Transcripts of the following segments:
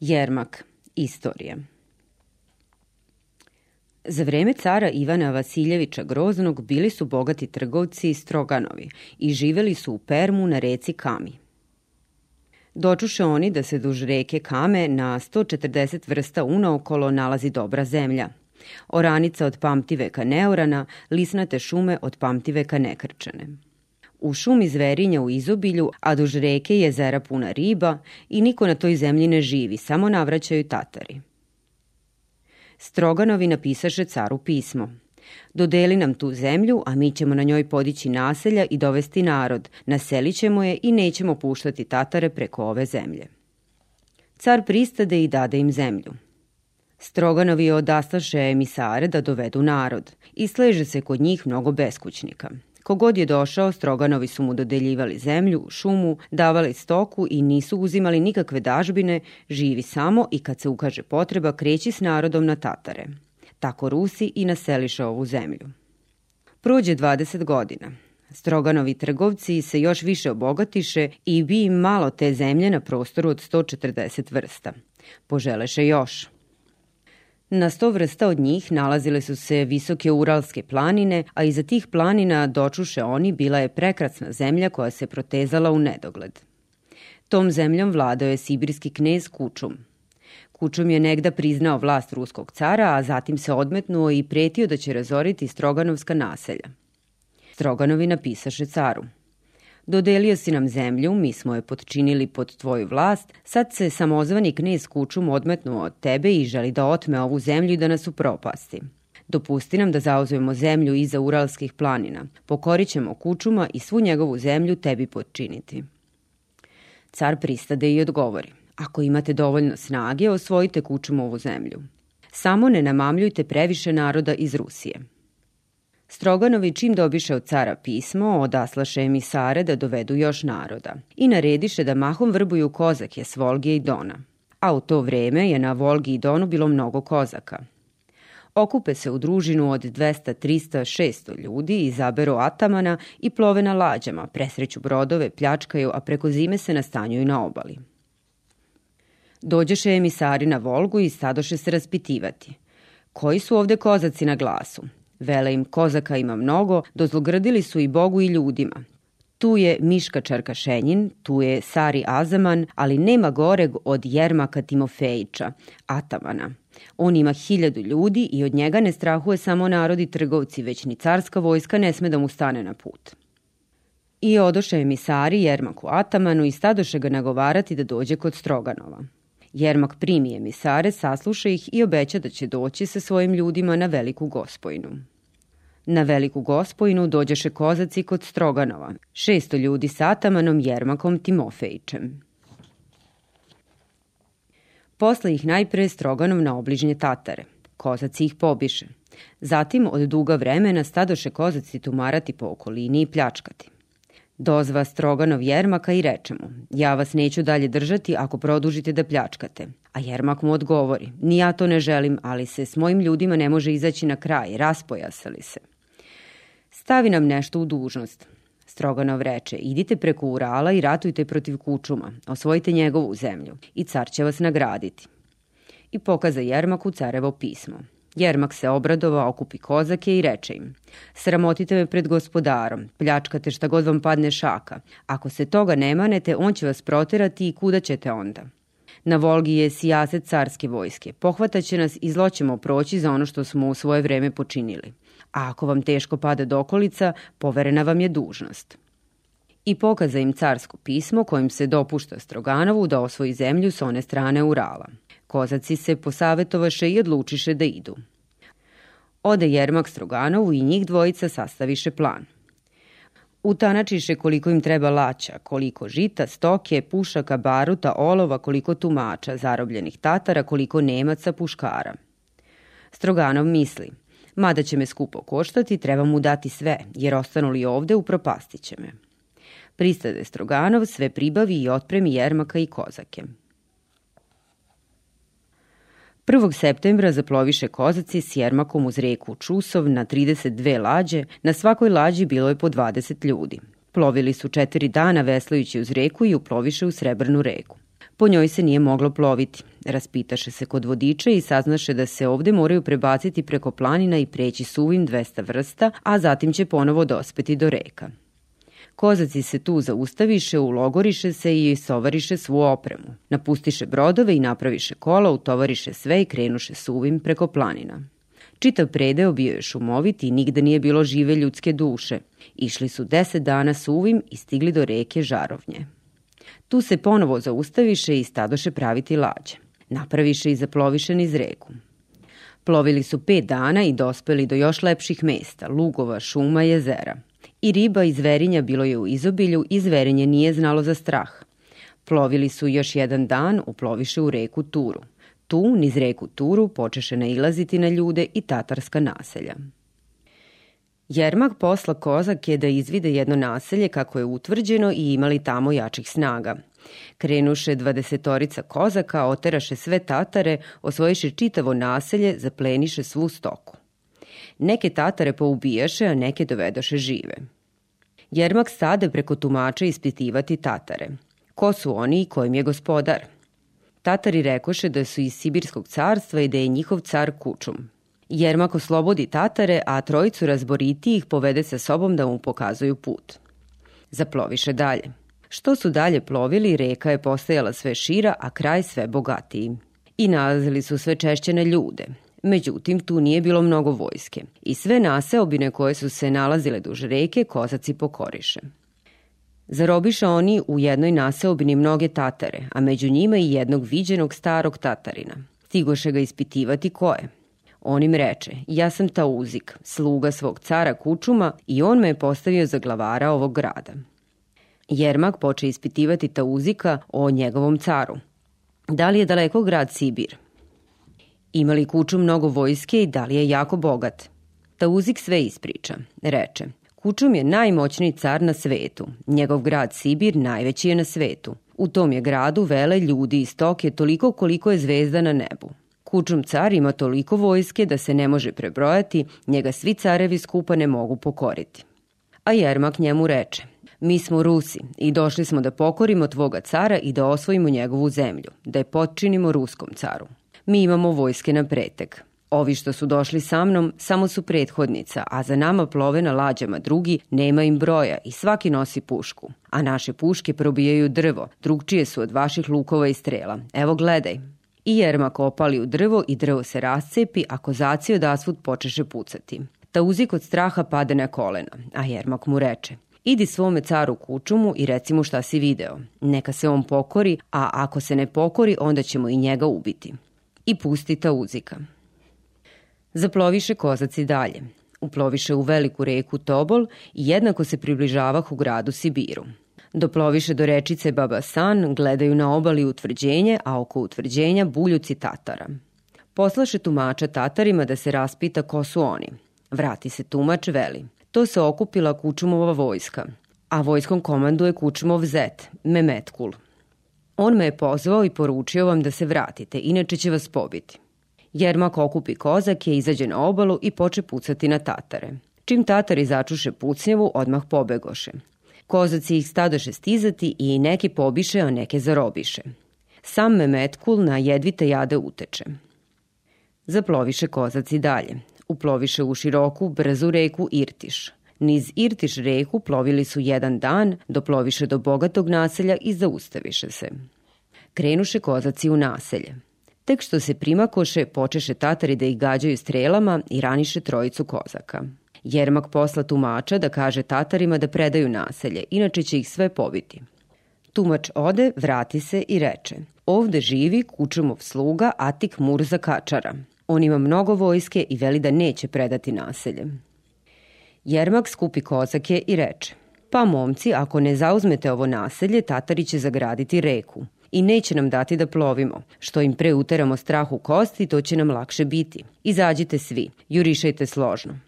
Jermak, istorija Za vreme cara Ivana Vasiljevića Groznog bili su bogati trgovci iz Stroganovi i živeli su u Permu na reci Kami. Dočuše oni da se duž reke Kame na 140 vrsta unaokolo nalazi dobra zemlja. Oranica od pamtiveka neorana, lisnate šume od pamtiveka nekrčene. U šumi zverinja u izobilju, a duž reke jezera puna riba i niko na toj zemlji ne živi, samo navraćaju tatari. Stroganovi napisaše caru pismo. Dodeli nam tu zemlju, a mi ćemo na njoj podići naselja i dovesti narod, naselit ćemo je i nećemo puštati tatare preko ove zemlje. Car pristade i dade im zemlju. Stroganovi odastaše emisare da dovedu narod i sleže se kod njih mnogo beskućnika. Kogod je došao, Stroganovi su mu dodeljivali zemlju, šumu, davali stoku i nisu uzimali nikakve dažbine, živi samo i kad se ukaže potreba kreći s narodom na Tatare. Tako Rusi i naseliše ovu zemlju. Prođe 20 godina. Stroganovi trgovci se još više obogatiše i bi im malo te zemlje na prostoru od 140 vrsta. Poželeše još – Na sto vrsta od njih nalazile su se visoke uralske planine, a iza tih planina dočuše oni bila je prekrasna zemlja koja se protezala u nedogled. Tom zemljom vladao je sibirski knez Kučum. Kučum je negda priznao vlast ruskog cara, a zatim se odmetnuo i pretio da će razoriti Stroganovska naselja. Stroganovi napisaše caru – Dodelio si nam zemlju, mi smo je podčinili pod tvoju vlast, sad se samozvani knez Kučum odmetnuo od tebe i želi da otme ovu zemlju i da nas upropasti. Dopusti nam da zauzujemo zemlju iza Uralskih planina. Pokorit ćemo Kučuma i svu njegovu zemlju tebi podčiniti. Car pristade i odgovori. Ako imate dovoljno snage, osvojite Kučumovu zemlju. Samo ne namamljujte previše naroda iz Rusije. Stroganovi čim dobiše od cara pismo, odaslaše emisare da dovedu još naroda i narediše da mahom vrbuju kozake s Volgije i Dona. A u to vreme je na Volgi i Donu bilo mnogo kozaka. Okupe se u družinu od 200, 300, 600 ljudi, izaberu atamana i plove na lađama, presreću brodove, pljačkaju, a preko zime se nastanjuju na obali. Dođeše emisari na Volgu i stadoše se raspitivati. Koji su ovde kozaci na glasu? Vele im kozaka ima mnogo, dozlogrdili su i Bogu i ljudima. Tu je Miška Čarkašenjin, tu je Sari Azaman, ali nema goreg od Jermaka Timofejića, Atamana. On ima hiljadu ljudi i od njega ne strahuje samo narodi trgovci, već ni carska vojska ne sme da mu stane na put. I odoše emisari Jermaku Atamanu i stadoše ga nagovarati da dođe kod Stroganova. Jermak primi emisare, sasluša ih i obeća da će doći sa svojim ljudima na Veliku Gospojinu. Na Veliku Gospojinu dođeše kozaci kod Stroganova, šesto ljudi sa Atamanom Jermakom Timofejićem. Posle ih najpre Stroganov na obližnje Tatare. Kozaci ih pobiše. Zatim od duga vremena stadoše kozaci tumarati po okolini i pljačkati. Dozva Stroganov Jermaka i reče mu, ja vas neću dalje držati ako produžite da pljačkate. A Jermak mu odgovori, ni ja to ne želim, ali se s mojim ljudima ne može izaći na kraj, raspojasali se. Stavi nam nešto u dužnost. Stroganov reče, idite preko Urala i ratujte protiv Kučuma, osvojite njegovu zemlju i car će vas nagraditi. I pokaza Jermaku carevo pismo. Jermak se obradova, okupi kozake i reče im Sramotite me pred gospodarom, pljačkate šta god vam padne šaka. Ako se toga ne manete, on će vas proterati i kuda ćete onda? Na Volgi je sijaset carske vojske. Pohvataće nas i zlo ćemo proći za ono što smo u svoje vreme počinili. A ako vam teško pada dokolica, poverena vam je dužnost i pokaza im carsko pismo kojim se dopušta Stroganovu da osvoji zemlju s one strane Urala. Kozaci se posavetovaše i odlučiše da idu. Ode Jermak Stroganovu i njih dvojica sastaviše plan. Utanačiše koliko im treba laća, koliko žita, stoke, pušaka, baruta, olova, koliko tumača, zarobljenih tatara, koliko nemaca, puškara. Stroganov misli, mada će me skupo koštati, treba mu dati sve, jer ostanu li ovde, upropastit će me. Pristade Stroganov, sve pribavi i otpremi Jermaka i kozake. 1. septembra zaploviše kozaci s Jermakom uz reku Čusov na 32 lađe, na svakoj lađi bilo je po 20 ljudi. Plovili su četiri dana veslajući uz reku i uploviše u Srebrnu reku. Po njoj se nije moglo ploviti. Raspitaše se kod vodiča i saznaše da se ovde moraju prebaciti preko planina i preći suvim 200 vrsta, a zatim će ponovo dospeti do reka. Kozaci se tu zaustaviše, ulogoriše se i sovariše svu opremu. Napustiše brodove i napraviše kola, utovariše sve i krenuše suvim preko planina. Čitav predeo bio je šumovit i nigde nije bilo žive ljudske duše. Išli su deset dana suvim i stigli do reke Žarovnje. Tu se ponovo zaustaviše i stadoše praviti lađe. Napraviše i zaploviše niz reku. Plovili su pet dana i dospeli do još lepših mesta, lugova, šuma, jezera. I riba i zverinja bilo je u izobilju i zverinje nije znalo za strah. Plovili su još jedan dan, uploviše u reku Turu. Tu, niz reku Turu, počeše nailaziti na ljude i tatarska naselja. Jermak posla kozak je da izvide jedno naselje kako je utvrđeno i imali tamo jačih snaga. Krenuše dvadesetorica kozaka, oteraše sve tatare, osvojiše čitavo naselje, zapleniše svu stoku. Neke tatare poubijaše, a neke dovedoše žive. Jermak stade preko tumača ispitivati tatare. Ko su oni i kojim je gospodar? Tatari rekoše da su iz Sibirskog carstva i da je njihov car Kučum. Jermak oslobodi Tatare, a trojicu razboriti ih povede sa sobom da mu pokazuju put. Zaploviše dalje. Što su dalje plovili, reka je postajala sve šira, a kraj sve bogatiji. I nalazili su sve češće na ljude. Međutim, tu nije bilo mnogo vojske i sve naseobine koje su se nalazile duž reke kozaci pokoriše. Zarobiše oni u jednoj naseobini mnoge tatare, a među njima i jednog viđenog starog tatarina. Stigoše ga ispitivati ko je. On im reče, ja sam Tauzik, sluga svog cara Kučuma i on me je postavio za glavara ovog grada. Jermak poče ispitivati Tauzika o njegovom caru. Da li je daleko grad Sibir? Ima li Kučum mnogo vojske i da li je jako bogat? Tauzik sve ispriča. Reče, Kučum je najmoćniji car na svetu. Njegov grad Sibir najveći je na svetu. U tom je gradu vele ljudi i stoke toliko koliko je zvezda na nebu. Kučum car ima toliko vojske da se ne može prebrojati, njega svi carevi skupa ne mogu pokoriti. A Jermak njemu reče, mi smo Rusi i došli smo da pokorimo tvoga cara i da osvojimo njegovu zemlju, da je potčinimo ruskom caru. Mi imamo vojske na pretek. Ovi što su došli sa mnom samo su prethodnica, a za nama plove na lađama drugi, nema im broja i svaki nosi pušku. A naše puške probijaju drvo, drugčije su od vaših lukova i strela. Evo gledaj, I Jermak opali u drvo i drvo se rascepi, a kozaci od asfut počeše pucati. Tauzik od straha pade na kolena, a Jermak mu reče Idi svome caru kučumu i reci mu šta si video. Neka se on pokori, a ako se ne pokori, onda ćemo i njega ubiti. I pusti Tauzika. Zaploviše kozaci dalje. Uploviše u veliku reku Tobol i jednako se približavah u gradu Sibiru. Doploviše do rečice Babasan, gledaju na obali utvrđenje, a oko utvrđenja buljuci Tatara. Poslaše tumača Tatarima da se raspita ko su oni. Vrati se tumač, veli. To se okupila Kučumova vojska, a vojskom komanduje Kučumov zet, Memetkul. On me je pozvao i poručio vam da se vratite, inače će vas pobiti. Jermak okupi kozake, izađe na obalu i poče pucati na Tatare. Čim Tatari začuše pucnjevu, odmah pobegoše. Kozaci ih stadoše stizati i neki pobiše, a neke zarobiše. Sam Memetkul na jedvite jade uteče. Zaploviše kozaci dalje. Uploviše u široku, brzu reku Irtiš. Niz Irtiš reku plovili su jedan dan, doploviše do bogatog naselja i zaustaviše se. Krenuše kozaci u naselje. Tek što se primakoše, počeše tatari da ih gađaju strelama i raniše trojicu kozaka. Jermak posla tumača da kaže Tatarima da predaju naselje, inače će ih sve pobiti. Tumač ode, vrati se i reče Ovde živi Kučumov sluga Atik Murza Kačara. On ima mnogo vojske i veli da neće predati naselje. Jermak skupi kozake i reče Pa momci, ako ne zauzmete ovo naselje, Tatari će zagraditi reku i neće nam dati da plovimo. Što im pre uteramo strah u kosti, to će nam lakše biti. Izađite svi, jurišajte složno.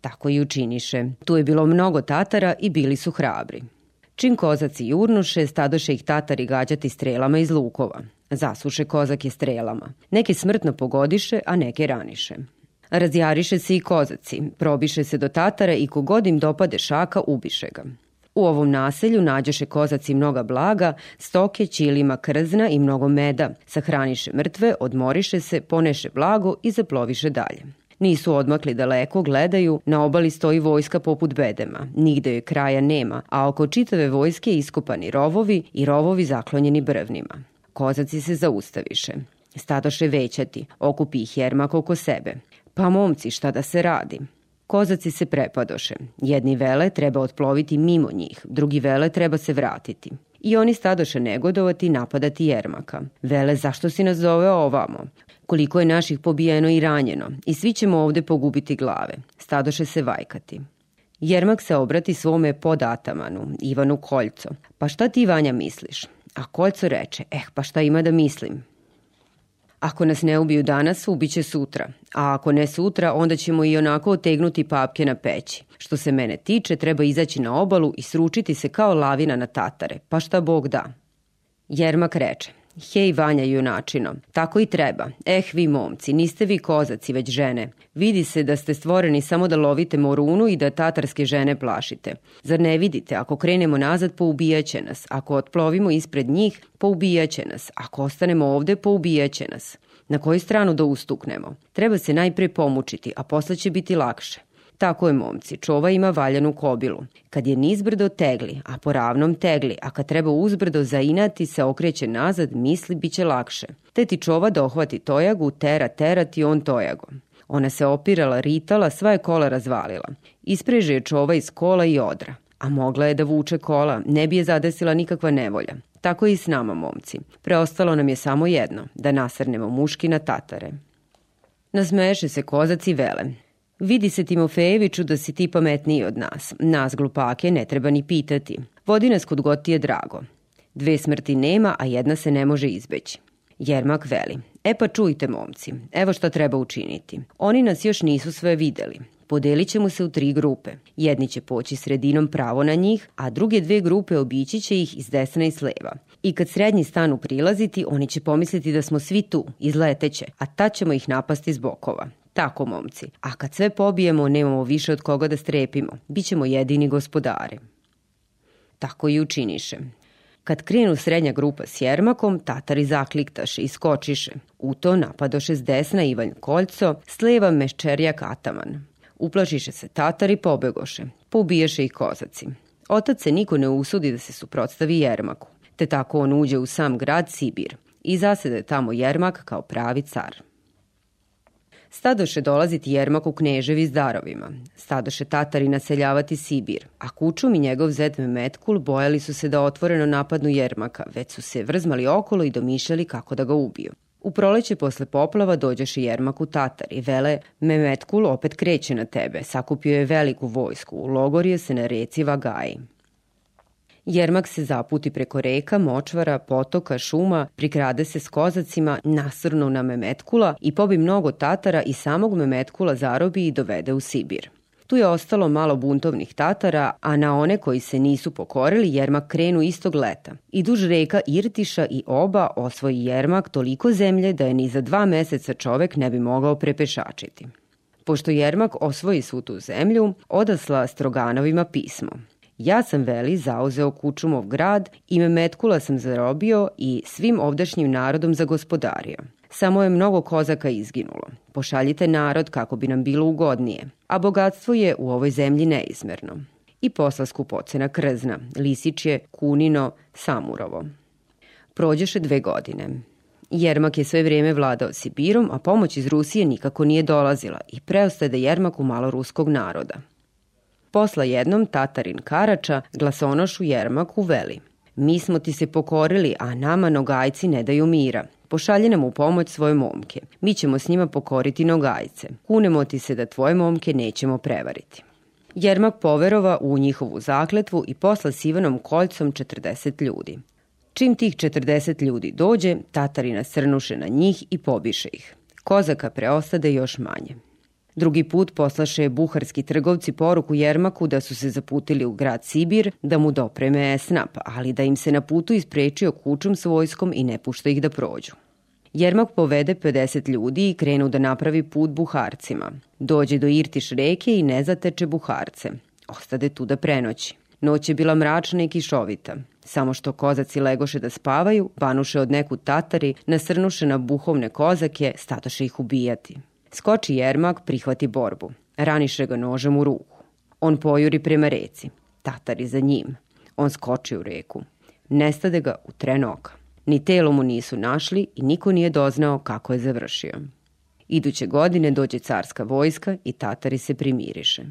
Tako i učiniše. Tu je bilo mnogo tatara i bili su hrabri. Čim kozaci jurnuše, stadoše ih tatari gađati strelama iz lukova. Zasuše kozake strelama. Neke smrtno pogodiše, a neke raniše. Razjariše se i kozaci, probiše se do tatara i kogod im dopade šaka, ubiše ga. U ovom naselju nađoše kozaci mnoga blaga, stoke, ćilima, krzna i mnogo meda, sahraniše mrtve, odmoriše se, poneše blago i zaploviše dalje. Nisu odmakli daleko, gledaju, na obali stoji vojska poput bedema, nigde joj kraja nema, a oko čitave vojske iskopani rovovi i rovovi zaklonjeni brvnima. Kozaci se zaustaviše. Stadoše većati, okupi ih jermak oko sebe. Pa momci, šta da se radi? Kozaci se prepadoše. Jedni vele treba otploviti mimo njih, drugi vele treba se vratiti. I oni stadoše negodovati i napadati Jermaka. Vele, zašto si nas zove ovamo? Koliko je naših pobijeno i ranjeno? I svi ćemo ovde pogubiti glave. Stadoše se vajkati. Jermak se obrati svome podatamanu, Ivanu Koljco. Pa šta ti, Vanja, misliš? A Koljco reče, eh, pa šta ima da mislim? Ako nas ne ubiju danas, ubiće sutra. A ako ne sutra, onda ćemo i onako otegnuti papke na peći. Što se mene tiče, treba izaći na obalu i sručiti se kao lavina na tatare. Pa šta Bog da? Jermak reče, Hej Vanja junačino, tako i treba. Eh vi momci, niste vi kozaci, već žene. Vidi se da ste stvoreni samo da lovite morunu i da tatarske žene plašite. Zar ne vidite, ako krenemo nazad, poubijaće nas. Ako otplovimo ispred njih, poubijaće nas. Ako ostanemo ovde, poubijaće nas. Na koju stranu da ustuknemo? Treba se najpre pomučiti, a posle će biti lakše. Tako je, momci, čova ima valjanu kobilu. Kad je nizbrdo tegli, a po ravnom tegli, a kad treba uzbrdo zainati se okreće nazad, misli bit će lakše. Te ti čova dohvati tojagu, tera, tera ti on tojago. Ona se opirala, ritala, sva je kola razvalila. Ispreže je čova iz kola i odra. A mogla je da vuče kola, ne bi je zadesila nikakva nevolja. Tako i s nama, momci. Preostalo nam je samo jedno, da nasrnemo muški na tatare. Nasmeše se kozac i vele. Vidi se Timofejeviću da si ti pametniji od nas. Nas glupake ne treba ni pitati. Vodi nas kod god ti je drago. Dve smrti nema, a jedna se ne može izbeći. Jermak veli. E pa čujte, momci, evo šta treba učiniti. Oni nas još nisu sve videli. Podelit ćemo se u tri grupe. Jedni će poći sredinom pravo na njih, a druge dve grupe obići će ih iz desna i s leva. I kad srednji stanu prilaziti, oni će pomisliti da smo svi tu, izleteće, a tad ćemo ih napasti s bokova. Tako, momci. A kad sve pobijemo, nemamo više od koga da strepimo. Bićemo jedini gospodari. Tako i učiniše. Kad krenu srednja grupa s Jermakom, Tatari zakliktaše i skočiše. U to napadoše s desna Ivan Koljco, s leva Meščerjak Ataman. Uplašiše se Tatari, pobegoše. Poubiješe i kozaci. Otac se niko ne usudi da se suprotstavi Jermaku, te tako on uđe u sam grad Sibir i zasede tamo Jermak kao pravi car. Stadoše dolaziti Jermak u Kneževi s darovima. Stadoše Tatari naseljavati Sibir, a Kučum i njegov zet Metkul bojali su se da otvoreno napadnu Jermaka, već su se vrzmali okolo i domišljali kako da ga ubiju. U proleće posle poplava dođeše Jermak u Tatar i vele Memetkul opet kreće na tebe, sakupio je veliku vojsku, ulogorio se na reci Vagaji. Jermak se zaputi preko reka, močvara, potoka, šuma, prikrade se s kozacima, nasrnu na Memetkula i pobi mnogo Tatara i samog Memetkula zarobi i dovede u Sibir. Tu je ostalo malo buntovnih Tatara, a na one koji se nisu pokorili Jermak krenu istog leta. I duž reka Irtiša i oba osvoji Jermak toliko zemlje da je ni za dva meseca čovek ne bi mogao prepešačiti. Pošto Jermak osvoji svu tu zemlju, odasla Stroganovima pismo. Ja sam veli zauzeo Kučumov grad i Memetkula sam zarobio i svim ovdašnjim narodom zagospodario. Samo je mnogo kozaka izginulo. Pošaljite narod kako bi nam bilo ugodnije. A bogatstvo je u ovoj zemlji neizmerno. I posla skupocena krzna, lisičje, kunino, samurovo. Prođeše dve godine. Jermak je sve vrijeme vladao Sibirom, a pomoć iz Rusije nikako nije dolazila i preostaje da Jermaku malo ruskog naroda. Posla jednom Tatarin Karača glasonošu Jermaku veli. Mi smo ti se pokorili, a nama nogajci ne daju mira. Pošalji nam u pomoć svoje momke. Mi ćemo s njima pokoriti nogajce. Kunemo ti se da tvoje momke nećemo prevariti. Jermak poverova u njihovu zakletvu i posla s Ivanom Koljcom 40 ljudi. Čim tih 40 ljudi dođe, Tatarina srnuše na njih i pobiše ih. Kozaka preostade još manje. Drugi put poslaše buharski trgovci poruku Jermaku da su se zaputili u grad Sibir da mu dopreme esnap, ali da im se na putu isprečio kučom s vojskom i ne pušta ih da prođu. Jermak povede 50 ljudi i krenu da napravi put buharcima. Dođe do Irtiš reke i ne zateče buharce. Ostade tu da prenoći. Noć je bila mračna i kišovita. Samo što kozaci legoše da spavaju, banuše od neku tatari, nasrnuše na buhovne kozake, statoše ih ubijati. Skoči Jermak, prihvati borbu. Raniše ga nožem u ruku. On pojuri prema reci. Tatari za njim. On skoči u reku. Nestade ga u tren oka. Ni telo mu nisu našli i niko nije doznao kako je završio. Iduće godine dođe carska vojska i Tatari se primiriše.